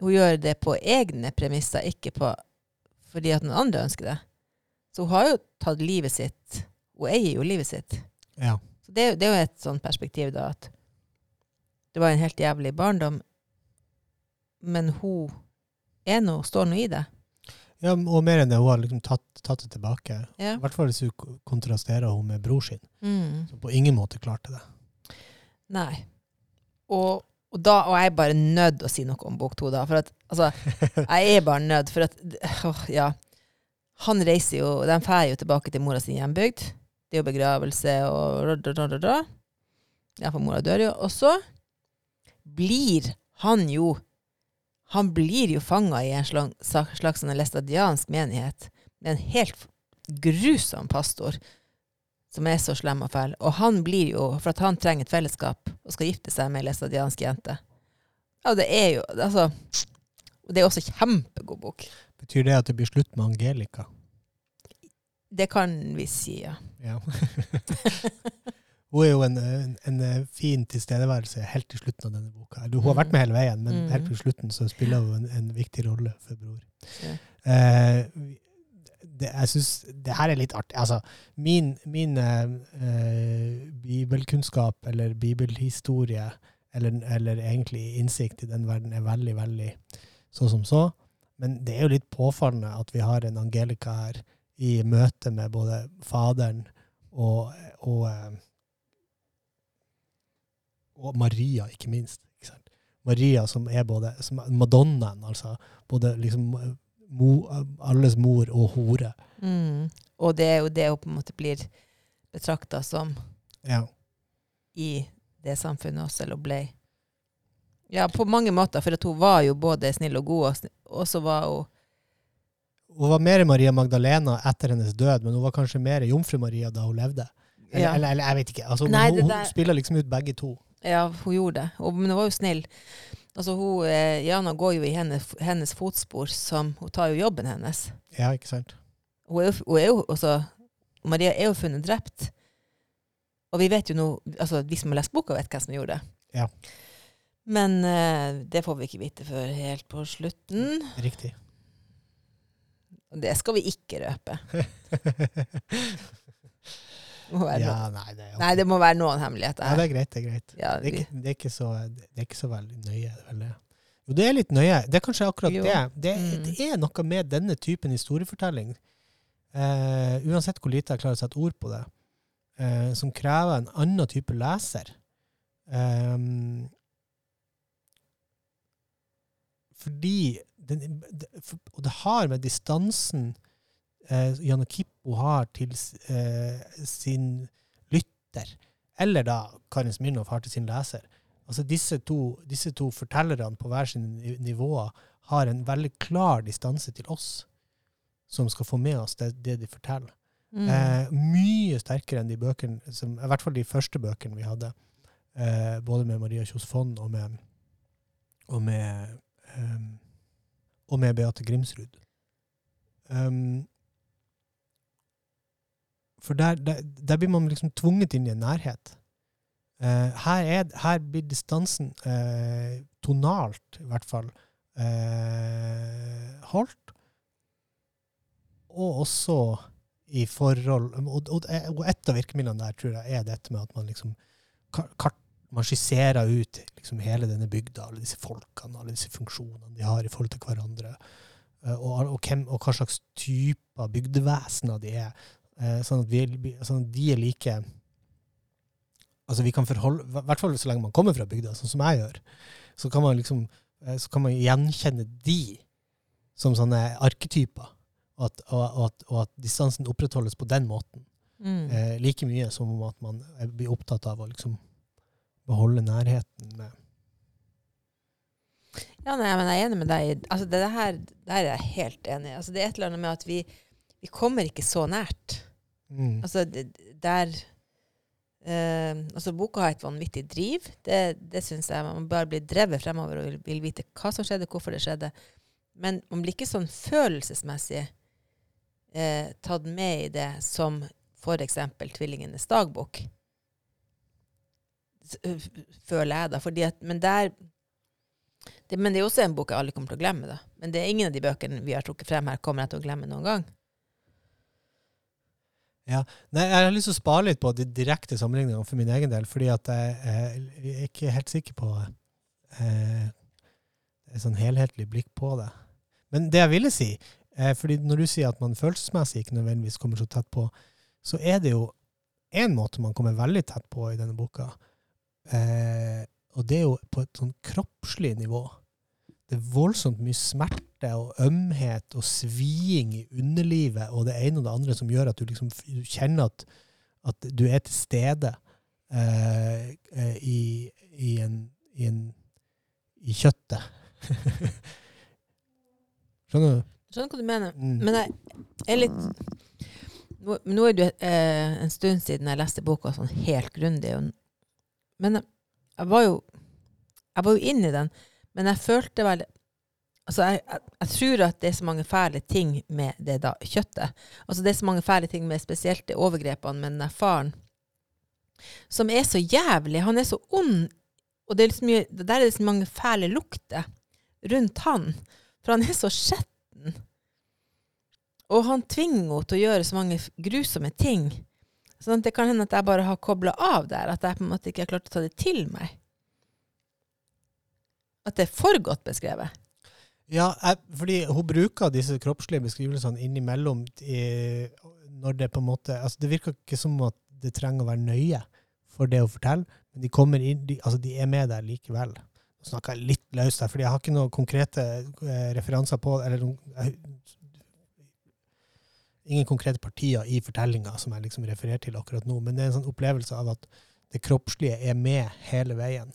Hun gjør det på egne premisser, ikke på fordi at noen andre ønsker det. Så hun har jo tatt livet sitt. Hun eier jo livet sitt. ja. Så det, det er jo et sånt perspektiv, da, at det var en helt jævlig barndom, men hun er nå, står nå i det. ja, og mer enn det, hun har liksom tatt, tatt det tilbake. Ja. I hvert fall hvis hun kontrasterer henne med bror sin, Mm. som på ingen måte klarte det. Nei. Og, og da og jeg er bare nødt å si noe om bok to, da. For at, altså, jeg er bare nødt, for at åh, Ja. Han reiser jo De drar jo tilbake til mora sin hjembygd. Det er jo begravelse og da, da, da, da. Ja, for mora dør jo. Og så blir han jo Han blir jo fanga i en slags, slags sånn læstadiansk menighet med en helt grusom pastor som er så slem og fæl. Og han blir jo, for at han trenger et fellesskap og skal gifte seg med ei læstadiansk jente. Ja, det er jo Altså Det er også kjempegod bok. Betyr det at det blir slutt med Angelica? Det kan vi si, ja. Ja. hun er jo en, en, en fin tilstedeværelse helt til slutten av denne boka. Hun har vært med hele veien, men Mm. helt til slutten så spiller hun en, en viktig rolle for bror. Ja. Eh, det, jeg syns det her er litt artig. Altså, min, min eh, eh, bibelkunnskap eller bibelhistorie, eller, eller egentlig innsikt i den verden, er veldig, veldig så som så. Men det er jo litt påfallende at vi har en Angelica her i møte med både faderen og, og, eh, og Maria, ikke minst. Ikke? Maria som er både som Madonnaen, altså. Både liksom eh, mo, alles mor og hore. Mm. Og det er jo det hun på en måte blir betrakta som Ja. i det samfunnet også, eller ble. Ja, på mange måter, for hun var jo både snill og god, og, så var hun Hun var mer Maria Magdalena etter hennes død, men hun var kanskje mer Jomfru Maria da hun levde. Eller, Ja. eller, eller jeg vet ikke. Altså, Nei, hun, hun der- spiller liksom ut begge to. Ja, hun gjorde det. Og, men hun var jo snill. Altså, hun, eh, Jana går jo i hennes, hennes fotspor, som hun tar jo jobben hennes. Ja, ikke sant? Hun er jo, hun er jo også, Maria er jo funnet drept. Og vi vet jo nå, altså de som har lest boka, vet hvem som gjorde det. Ja. Men eh, det får vi ikke vite før helt på slutten. Riktig. Det skal vi ikke røpe. Må være ja, noen. nei, det Nei, det må være noen hemmeligheter ja, her. det er greit. Det er greit. Ja, Det er, ikke, det, er ikke så, det er ikke så veldig nøye. vel. Jo, det er litt nøye. Det er kanskje akkurat Jo. det. Det, Mm. det er noe med denne typen historiefortelling, eh, uansett hvor lite jeg klarer å sette ord på det, eh, som krever en annen type leser. Um, fordi den, Og det har med distansen eh, Janne Kippo har til eh, sin lytter, eller da Karin Smirnov har til sin leser. Altså disse to, disse to fortellerne på hver sine nivå nivåer har en veldig klar distanse til oss, som skal få med oss det, det de forteller. mm. Eh, mye sterkere enn de bøkene, som, i hvert fall de første bøkene vi hadde. Eh, både med Maria Kjos Fonn og med, og med, um, og med Beate Grimsrud. Um, for der, der, der blir man liksom tvunget inn i en nærhet. Uh, her, er, her blir distansen uh, tonalt, i hvert fall, uh, holdt. Og også i forhold Og, og, og et av virkemidlene der tror jeg er dette med at man liksom ka- kart, man skisserer ut liksom hele denne bygda, alle disse folkene, alle disse funksjonene de har i forhold til hverandre. Og, og, hvem, og hva slags typer bygdevesener de er. Eh, Sånn at, vi, sånn at de er like Altså vi kan forholde, I hvert fall så lenge man kommer fra bygda, sånn som jeg gjør, så kan man liksom eh, så kan man gjenkjenne de som sånne arketyper. Og at, og, at, og at distansen opprettholdes på den måten. mm. Eh, like mye som om at man er- blir opptatt av å liksom beholde nærheten med Ja, nei, men jeg er enig med deg. Altså, det, her, det her er jeg helt enig i. Altså, det er et eller annet med at vi, vi kommer ikke så nært. Mm. Altså, der eh, Altså, boka har et vanvittig driv. Det, det syns jeg. Man bare blir drevet fremover og vil, vil vite hva som skjedde, hvorfor det skjedde. Men man blir ikke sånn følelsesmessig eh, tatt med i det som f.eks. Tvillingenes dagbok. Føler jeg, da. Fordi at, men der det, Men det er også en bok jeg aldri kommer til å glemme. da. Men det er ingen av de bøkene vi har trukket frem her, kommer jeg til å glemme noen gang. Nei, jeg har lyst til å spare litt på de direkte sammenligningene for min egen del, fordi at jeg, jeg er ikke helt sikker på eh, et sånn helhetlig blikk på det. Men det jeg ville si, eh, fordi når du sier at man følelsesmessig ikke nødvendigvis kommer så tett på, så er det jo en måte man kommer veldig tett på i denne boka, eh, og det er jo på et sånn kroppslig nivå. Det er voldsomt mye smerte og ømhet og sviing i underlivet og det ene og det andre som gjør at du liksom du kjenner at, at du er til stede eh, eh, i, i, en, i, en, i kjøttet. Skjønner du? Skjønner hva du mener. Mm. Men jeg er litt Nå, nå er det eh, en stund siden jeg leste boka sånn helt grundig. Men jeg, jeg var jo Jeg var jo inne i den, men jeg følte vel Altså, jeg, jeg, jeg tror at det er så mange fæle ting med det da, kjøttet. Altså, det er så mange fæle ting med spesielt de overgrepene med den der faren, som er så jævlig. Han er så ond, og det er liksom der er det så mange fæle lukter rundt han. For han er så skjetten. Og han tvinger henne til å gjøre så mange grusomme ting. Sånn at det kan hende at jeg bare har kobla av der. At jeg på en måte ikke har klart å ta det til meg. At det er for godt beskrevet. Ja, jeg, fordi hun bruker disse kroppslige beskrivelsene innimellom i, når det på en måte altså Det virker ikke som at det trenger å være nøye for det å fortelle, men de kommer inn, de, altså de er med der likevel. Nå snakker jeg litt løst der, fordi jeg har ikke noen konkrete eh, referanser på eller jeg, Ingen konkrete partier i fortellinga som jeg liksom refererer til akkurat nå, men det er en sånn opplevelse av at det kroppslige er med hele veien.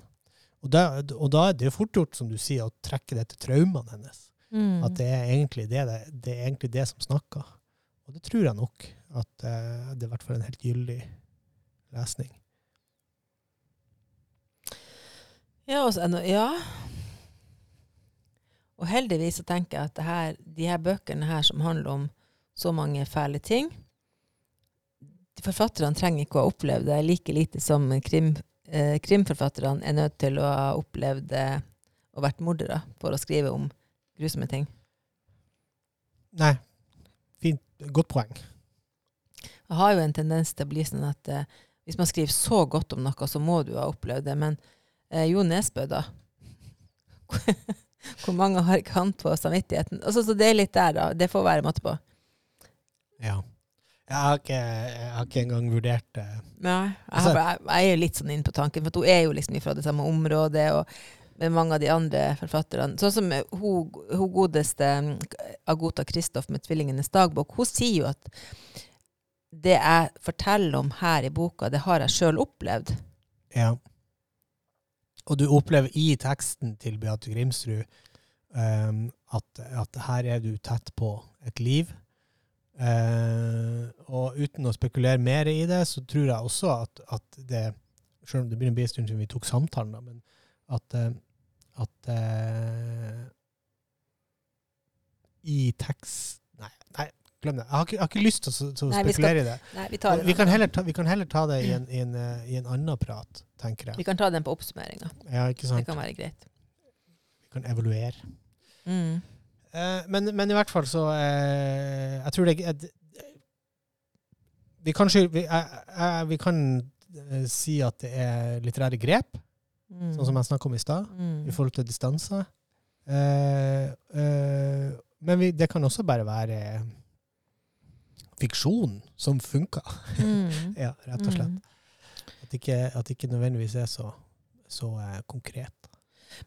Og da, og da er det fort gjort, som du sier, å trekke det til traumene hennes. At det er egentlig det, det, det er egentlig det som snakker. Og det tror jeg nok. At uh, det er i hvert fall en helt gyldig lesning. Ja, også, ja. Og heldigvis så tenker jeg at det her, de her bøkene her som handler om så mange fæle ting forfatterne trenger ikke å ha opplevd det like lite som krim, eh, krimforfatterne er nødt til å ha opplevd og vært mordere for å skrive om grusomme ting. Nei. Fint. Godt poeng. Jeg har jo en tendens til å bli sånn at eh, hvis man skriver så godt om noe, så må du ha opplevd det. Men eh, Jo Nesbø, da? Hvor mange har ikke han på samvittigheten? Altså, så det er litt der, da. Det får være måte på. Ja. Jeg har ikke, jeg har ikke engang vurdert det. Nei, jeg, Altså- har, jeg, jeg er jo litt sånn inne på tanken, for hun er jo liksom fra det samme området. og med mange av de andre forfatterne. Sånn som hun, hun godeste mm, Agota Kristoff med 'Tvillingenes dagbok', hun sier jo at det jeg forteller om her i boka, det har jeg sjøl opplevd. Ja. Og du opplever i teksten til Beate Grimsrud um, at, at her er du tett på et liv. Eh, og uten å spekulere mer i det, så tror jeg også at, at det Selv om det begynner å bli en stund siden vi tok samtalen, da, men at, eh, at eh, I tekst Nei, nei glem det. Jeg har ikke, jeg har ikke lyst til å, til å Nei, spekulere skal- i det. Nei, vi tar, Vi kan, heller ta, vi kan heller ta det i en, i en, eh, i en annen prat, tenker jeg. vi kan ta den på oppsummeringa. Ja, Det kan være greit. Vi kan evaluere. Mm. Eh, men, men i hvert fall så eh, Jeg tror det er Vi kan, vi, eh, eh, vi kan eh, si at det er litterære grep, Mm. sånn som jeg snakka om i stad, mm. i forhold til distanser. Eh, eh, men vi, det kan også bare være fiksjon som funker. Mm. ja, rett og slett. Mm. At det ikke, at ikke nødvendigvis er så, så eh, konkret.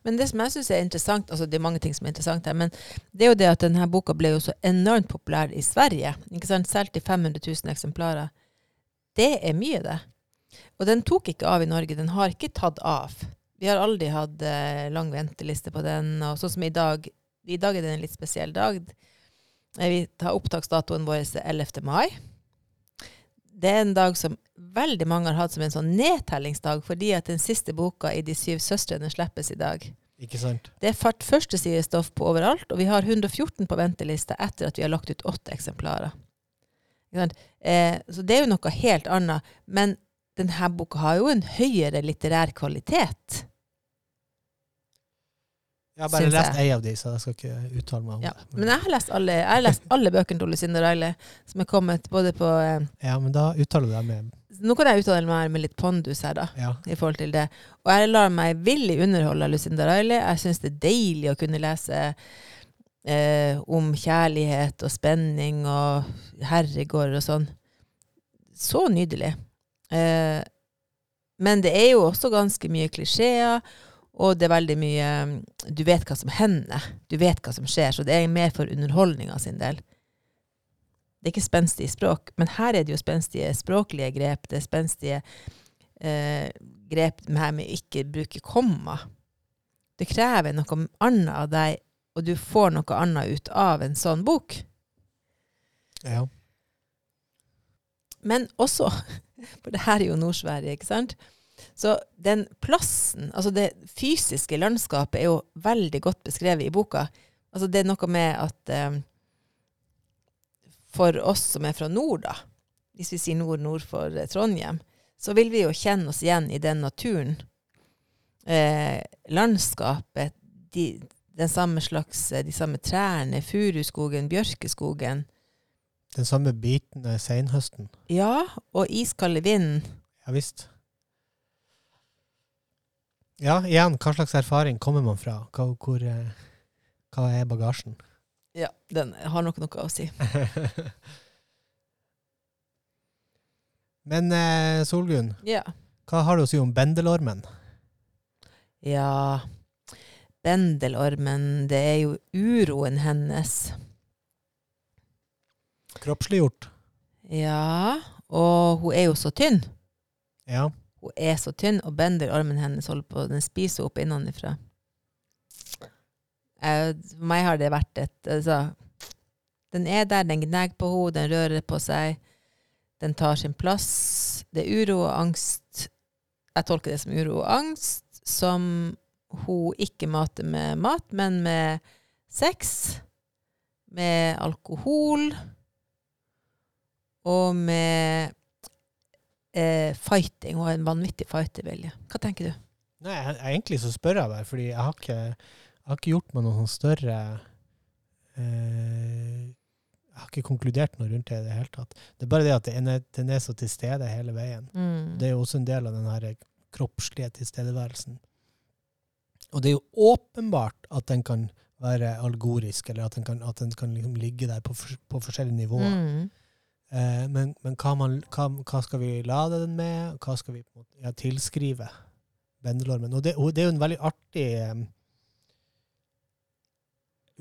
Men det som jeg syns er interessant, altså det er mange ting som er interessant her, men det er jo det at denne boka ble jo så enormt populær i Sverige. ikke sant? Solgt i 500 000 eksemplarer. Det er mye, det. Og den tok ikke av i Norge. Den har ikke tatt av. Vi har aldri hatt eh, lang venteliste på den. og sånn som I dag I dag er det en litt spesiell dag. Eh, Vi tar Opptaksdatoen vår 11. mai. Det er en dag som veldig mange har hatt som en sånn nedtellingsdag, fordi at den siste boka i De syv søstrene slippes i dag. Ikke sant? Det er fart førstesidestoff på overalt, og vi har 114 på venteliste etter at vi har lagt ut åtte eksemplarer. Eh, så det er jo noe helt annet. Men denne boka har jo en høyere litterær kvalitet. Jeg har bare lest ei av de, så jeg skal ikke uttale meg om Ja. det. Men jeg har lest alle, jeg har lest alle bøkene til Lucinda Riley som er kommet både på eh, ja, men da uttaler du deg med Nå kan jeg uttale meg med litt pondus her, da. Ja. i forhold til det. Og jeg lar meg villig underholde av Lucinda Riley. Jeg syns det er deilig å kunne lese eh, om kjærlighet og spenning og herregård og sånn. Så nydelig. Eh, men det er jo også ganske mye klisjeer, og det er veldig mye Du vet hva som hender. Du vet hva som skjer, så det er mer for underholdninga sin del. Det er ikke spenstige språk, men her er det jo spenstige språklige grep. Det er spenstige eh, grep med her med ikke bruke komma. Det krever noe annet av deg, og du får noe annet ut av en sånn bok. ja. Men også, for det her er jo Nord-Sverige, ikke sant? Så den plassen, altså det fysiske landskapet, er jo veldig godt beskrevet i boka. Altså det er noe med at eh, for oss som er fra nord, da, hvis vi sier nord nord for eh, Trondheim, så vil vi jo kjenne oss igjen i den naturen. Eh, landskapet, de, den samme slags, eh, de samme trærne, furuskogen, bjørkeskogen. Den samme bitende seinhøsten. Ja, og iskalde vinden. Ja visst. Ja, igjen, hva slags erfaring kommer man fra? Hva, hvor, eh, hva er bagasjen? Ja, den har nok noe å si. Men eh, Solgunn, Ja. hva har du å si om bendelormen? Ja, bendelormen, det er jo uroen hennes. Kroppsliggjort? Ja, og hun er jo så tynn. Ja. Hun er så tynn, og bender armen hennes holder på, den spiser opp innenfra. For meg har det vært et altså, Den er der, den gnager på henne, den rører på seg. Den tar sin plass. Det er uro og angst. Jeg tolker det som uro og angst, som hun ikke mater med mat, men med sex, med alkohol og med eh, fighting. og en vanvittig fightervilje. Hva tenker du? Nei, jeg, jeg, egentlig så spør jeg deg, fordi jeg har ikke, jeg har ikke gjort meg noe sånn større eh, Jeg har ikke konkludert noe rundt det i det hele tatt. Det er bare det at den er, den er så til stede hele veien. Mm. Det er jo også en del av den her kroppslige tilstedeværelsen. Og det er jo åpenbart at den kan være algorisk, eller at den kan, at den kan liksom ligge der på, på forskjellige nivåer. Mm. Eh, men men hva, man, hva, hva skal vi lade den med? Hva skal vi ja, tilskrive bendelormen? Og det, og det er jo en veldig artig eh,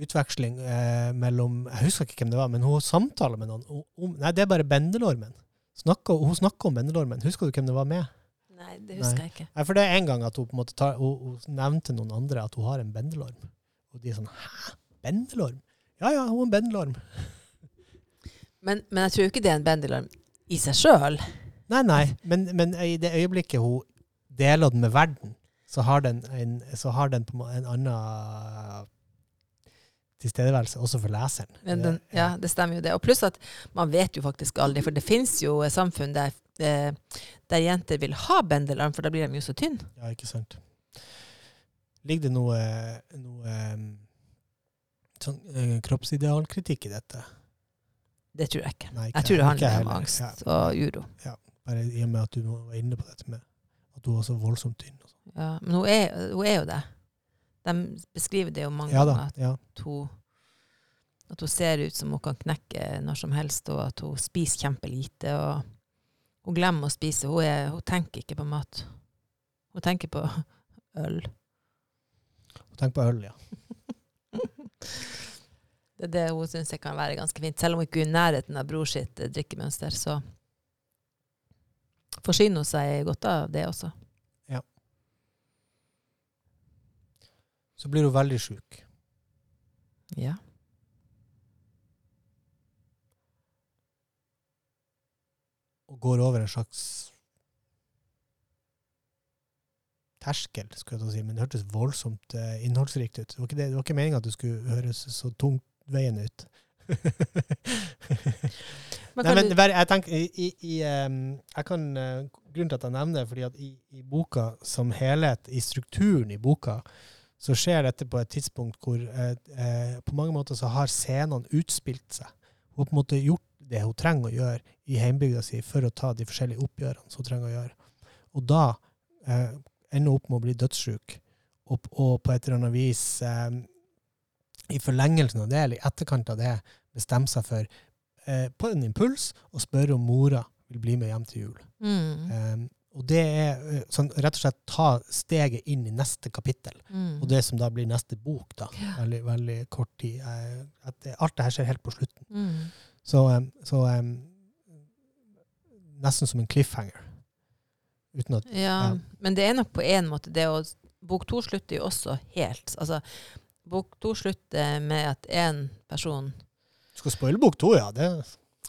utveksling eh, mellom Jeg husker ikke hvem det var, men hun samtaler med noen om Nei, det er bare bendelormen. Snakker, hun snakker om bendelormen. Husker du hvem det var med? Nei, det husker jeg ikke. Nei, for det er en gang at hun på en måte tar, hun, hun nevnte noen andre at hun har en bendelorm. Og de er sånn Hæ? Bendelorm? Ja ja, hun har en bendelorm. Men, men jeg tror ikke det er en bendelarm i seg sjøl. Nei, nei, men, men i det øyeblikket hun deler den med verden, så har den en, så har den på en, annen tilstedeværelse også for leseren. Men den, ja, det stemmer jo det. Og pluss at man vet jo faktisk aldri, for det fins jo samfunn der, eh, der jenter vil ha bendelarm, for da blir de jo så tynne. Ja, ikke sant. Ligger det noe, noe um, sånn, eh, kroppsidealkritikk i dette? Det tror jeg ikke. Nei, Jeg tror det handler om angst Ja, og uro. bare i og med at du var inne på dette med at hun var så voldsomt tynn. Sånn. Ja, men hun er, hun er jo det. De beskriver det jo mange ja ganger. At, ja. hun, at hun ser ut som hun kan knekke når som helst, og at hun spiser kjempelite. og Hun glemmer å spise. Hun, er, hun tenker ikke på mat. Hun tenker på øl. Hun tenker på øl, ja. Det er det hun syns kan være ganske fint. Selv om hun ikke er i nærheten av bror sitt eh, drikkemønster, så forsyner hun seg godt av det også. Ja. Så blir hun veldig sjuk. Ja. og går over en slags terskel, skulle jeg si, men det hørtes voldsomt eh, innholdsrikt ut. Det var ikke, det, det var ikke meninga at det skulle høres så tungtveiende ut. Nei, men jeg tenker, i, i, i, jeg kan, eh, Grunnen til at jeg nevner det, fordi at i, i boka som helhet, i strukturen i boka, så skjer dette på et tidspunkt hvor eh, eh, på mange måter så har scenene utspilt seg. Hun har på en måte gjort det hun trenger å gjøre i heimbygda si for å ta de forskjellige oppgjørene som hun trenger å gjøre. Og da eh, ender hun opp med å bli dødssjuk og, og på et eller annet vis eh, i forlengelsen av det, eller i etterkant av det, bestemme seg for eh, på en impuls å spørre om mora vil bli med hjem til jul. mm, Um, og det er eh, sånn, rett og slett ta steget inn i neste kapittel, mm. og det som da blir neste bok, da. Ja. Veldig, veldig kort tid. Eh, det, alt det her skjer helt på slutten. Mm. Så, um, så um, nesten som en cliffhanger. At Ja, Ja. men det er nok på en måte det å Bok to slutter jo også helt. Altså, bok to slutter med at én person Du skal spoile bok to, ja. Det,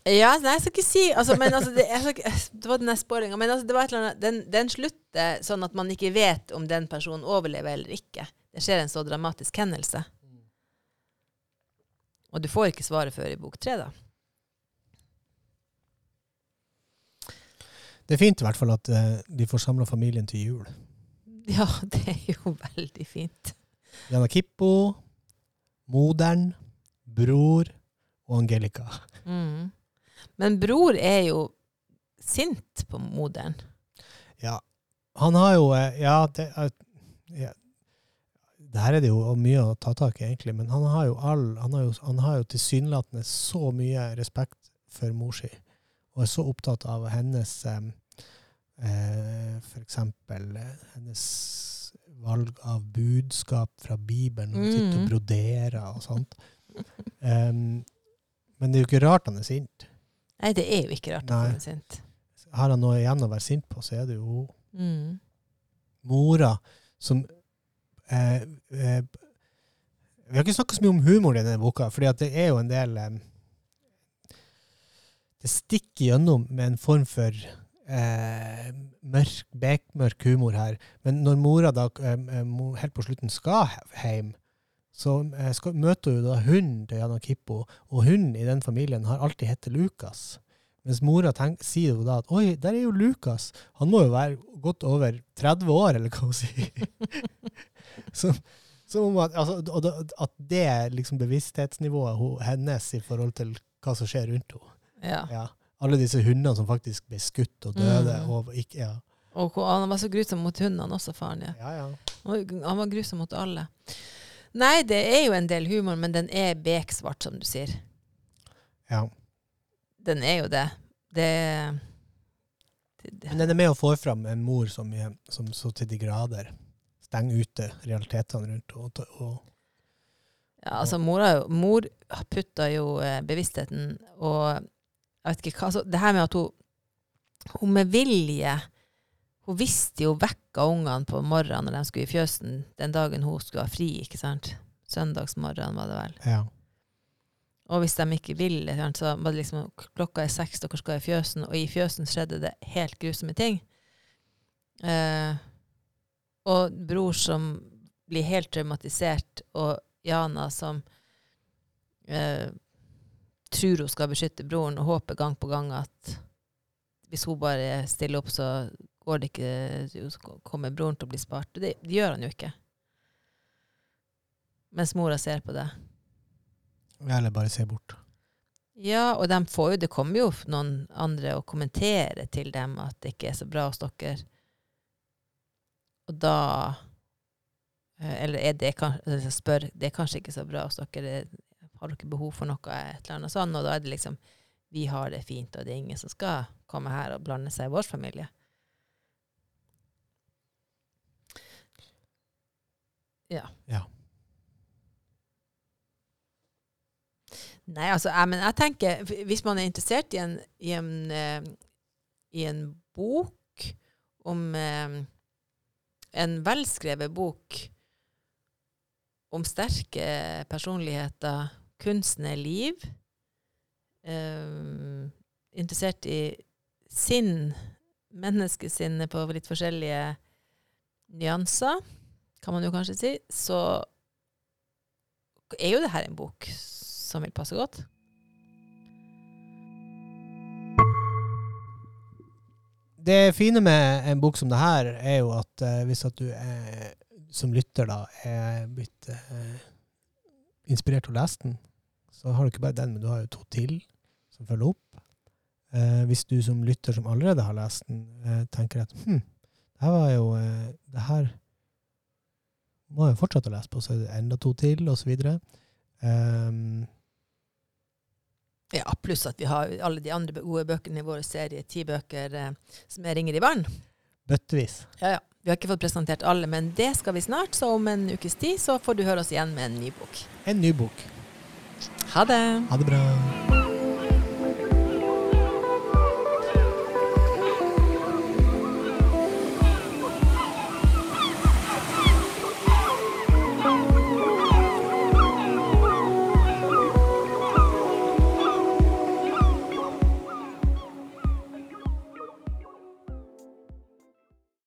Ja, nei, jeg skal ikke si altså, men, altså, det, ikke- det var den spoilinga. Men altså, det var et eller annet, den, den slutter sånn at man ikke vet om den personen overlever eller ikke. Det skjer en så dramatisk hendelse. Og du får ikke svaret før i bok tre, da. det er fint i hvert fall at eh, de får samla familien til jul. Ja, det er jo veldig fint. Jana Kippo, moderen, bror og Angelica. Mm. Men bror er jo sint på moderen. Ja. Han har jo eh, Ja, det er ja. Der er det jo mye å ta tak i, egentlig, men han har jo all Han har jo, han har jo tilsynelatende så mye respekt for mor si, og er så opptatt av hennes eh, eh, For eksempel eh, hennes valg av budskap fra Bibelen, når hun sitter og Mm. broderer og sånt. Um, men det er jo ikke rart han er sint. Nei, det er jo ikke rart at Nei. han er sint. Har han noe igjen å være sint på, så er det jo Mm. mora som eh, eh, Vi har ikke snakka så mye om humor i denne boka, for det er jo en del eh, Det stikker gjennom med en form for eh, mørk, bekmørk humor her. Men når mora da eh, helt på slutten skal hjem, så eh, skal, møter hun da hunden til Jana Kippo, og hunden i den familien har alltid hett Lukas. Mens mora tenker, sier jo da at oi, der er jo Lukas. Han må jo være godt over 30 år, eller hva hun sier. så, som om at, altså, at det er liksom bevissthetsnivået hennes i forhold til hva som skjer rundt henne. Ja. Ja. Alle disse hundene som faktisk ble skutt og døde. Mm. Og ikke, ja. Og han var så grusom mot hundene også, faren. Ja. Ja. Han var- grusom mot alle. Nei, det er jo en del humor, men den er beksvart, som du sier. ja. Den er jo det. Det, det, det Men den er med og får fram en mor som, er- som så til de grader stenger ute realitetene rundt. Og, og, Ja, altså mor, mor putta jo eh, bevisstheten og jeg vet ikke hva, altså det her med at hun, hun med vilje Hun visste jo vekka ungene på morgenen når de skulle i fjøsen den dagen hun skulle ha fri, ikke sant? Søndagsmorgen var det vel. ja. Og hvis de ikke ville, så var det liksom klokka er seks, dere skal i fjøsen, og i fjøsen skjedde det helt grusomme ting. Eh, og bror som blir helt traumatisert, og Jana som eh, tror hun skal beskytte broren, og håper gang på gang at hvis hun bare stiller opp, så går det ikke, så kommer broren til å bli spart. Det, det gjør han jo ikke. Mens mora ser på det. Eller bare ser bort. Ja, og de får jo, det kommer jo noen andre og kommenterer til dem at det ikke er så bra hos dere. Og da eh, Eller er det kan- spør det er kanskje ikke så bra hos dere. Har dere behov for noe? Et eller annet sånn, Og da er det liksom Vi har det fint, og det er ingen som skal komme her og blande seg i vår familie. Ja. Ja. Nei, altså, jeg, men jeg tenker, hvis man er interessert i en, i en, uh, i en bok om uh, En velskrevet bok om sterke personligheter, kunstnerliv eh, Interessert i sinn, menneskesinnet på litt forskjellige nyanser, kan man jo kanskje si, så er jo det her en bok som vil passe godt. Det fine med en bok som det her, er jo at eh, hvis at du er, som lytter da, er blitt eh, inspirert til å lese den, så har du ikke bare den, men du har jo to til som følger opp. Eh, hvis du som lytter som allerede har lest den, eh, tenker at hm, det her var jo eh, Det her må jeg fortsette å lese på, så er det enda to til, videre. Um, Ja, pluss at vi har alle de andre gode bøkene i vår serie, ti bøker eh, som er ringer i vann. bøttevis. Ja, ja. Vi har ikke fått presentert alle, men det skal vi snart, så om en ukes tid så får du høre oss igjen med en ny bok. En ny bok. Ha det! Ha det bra.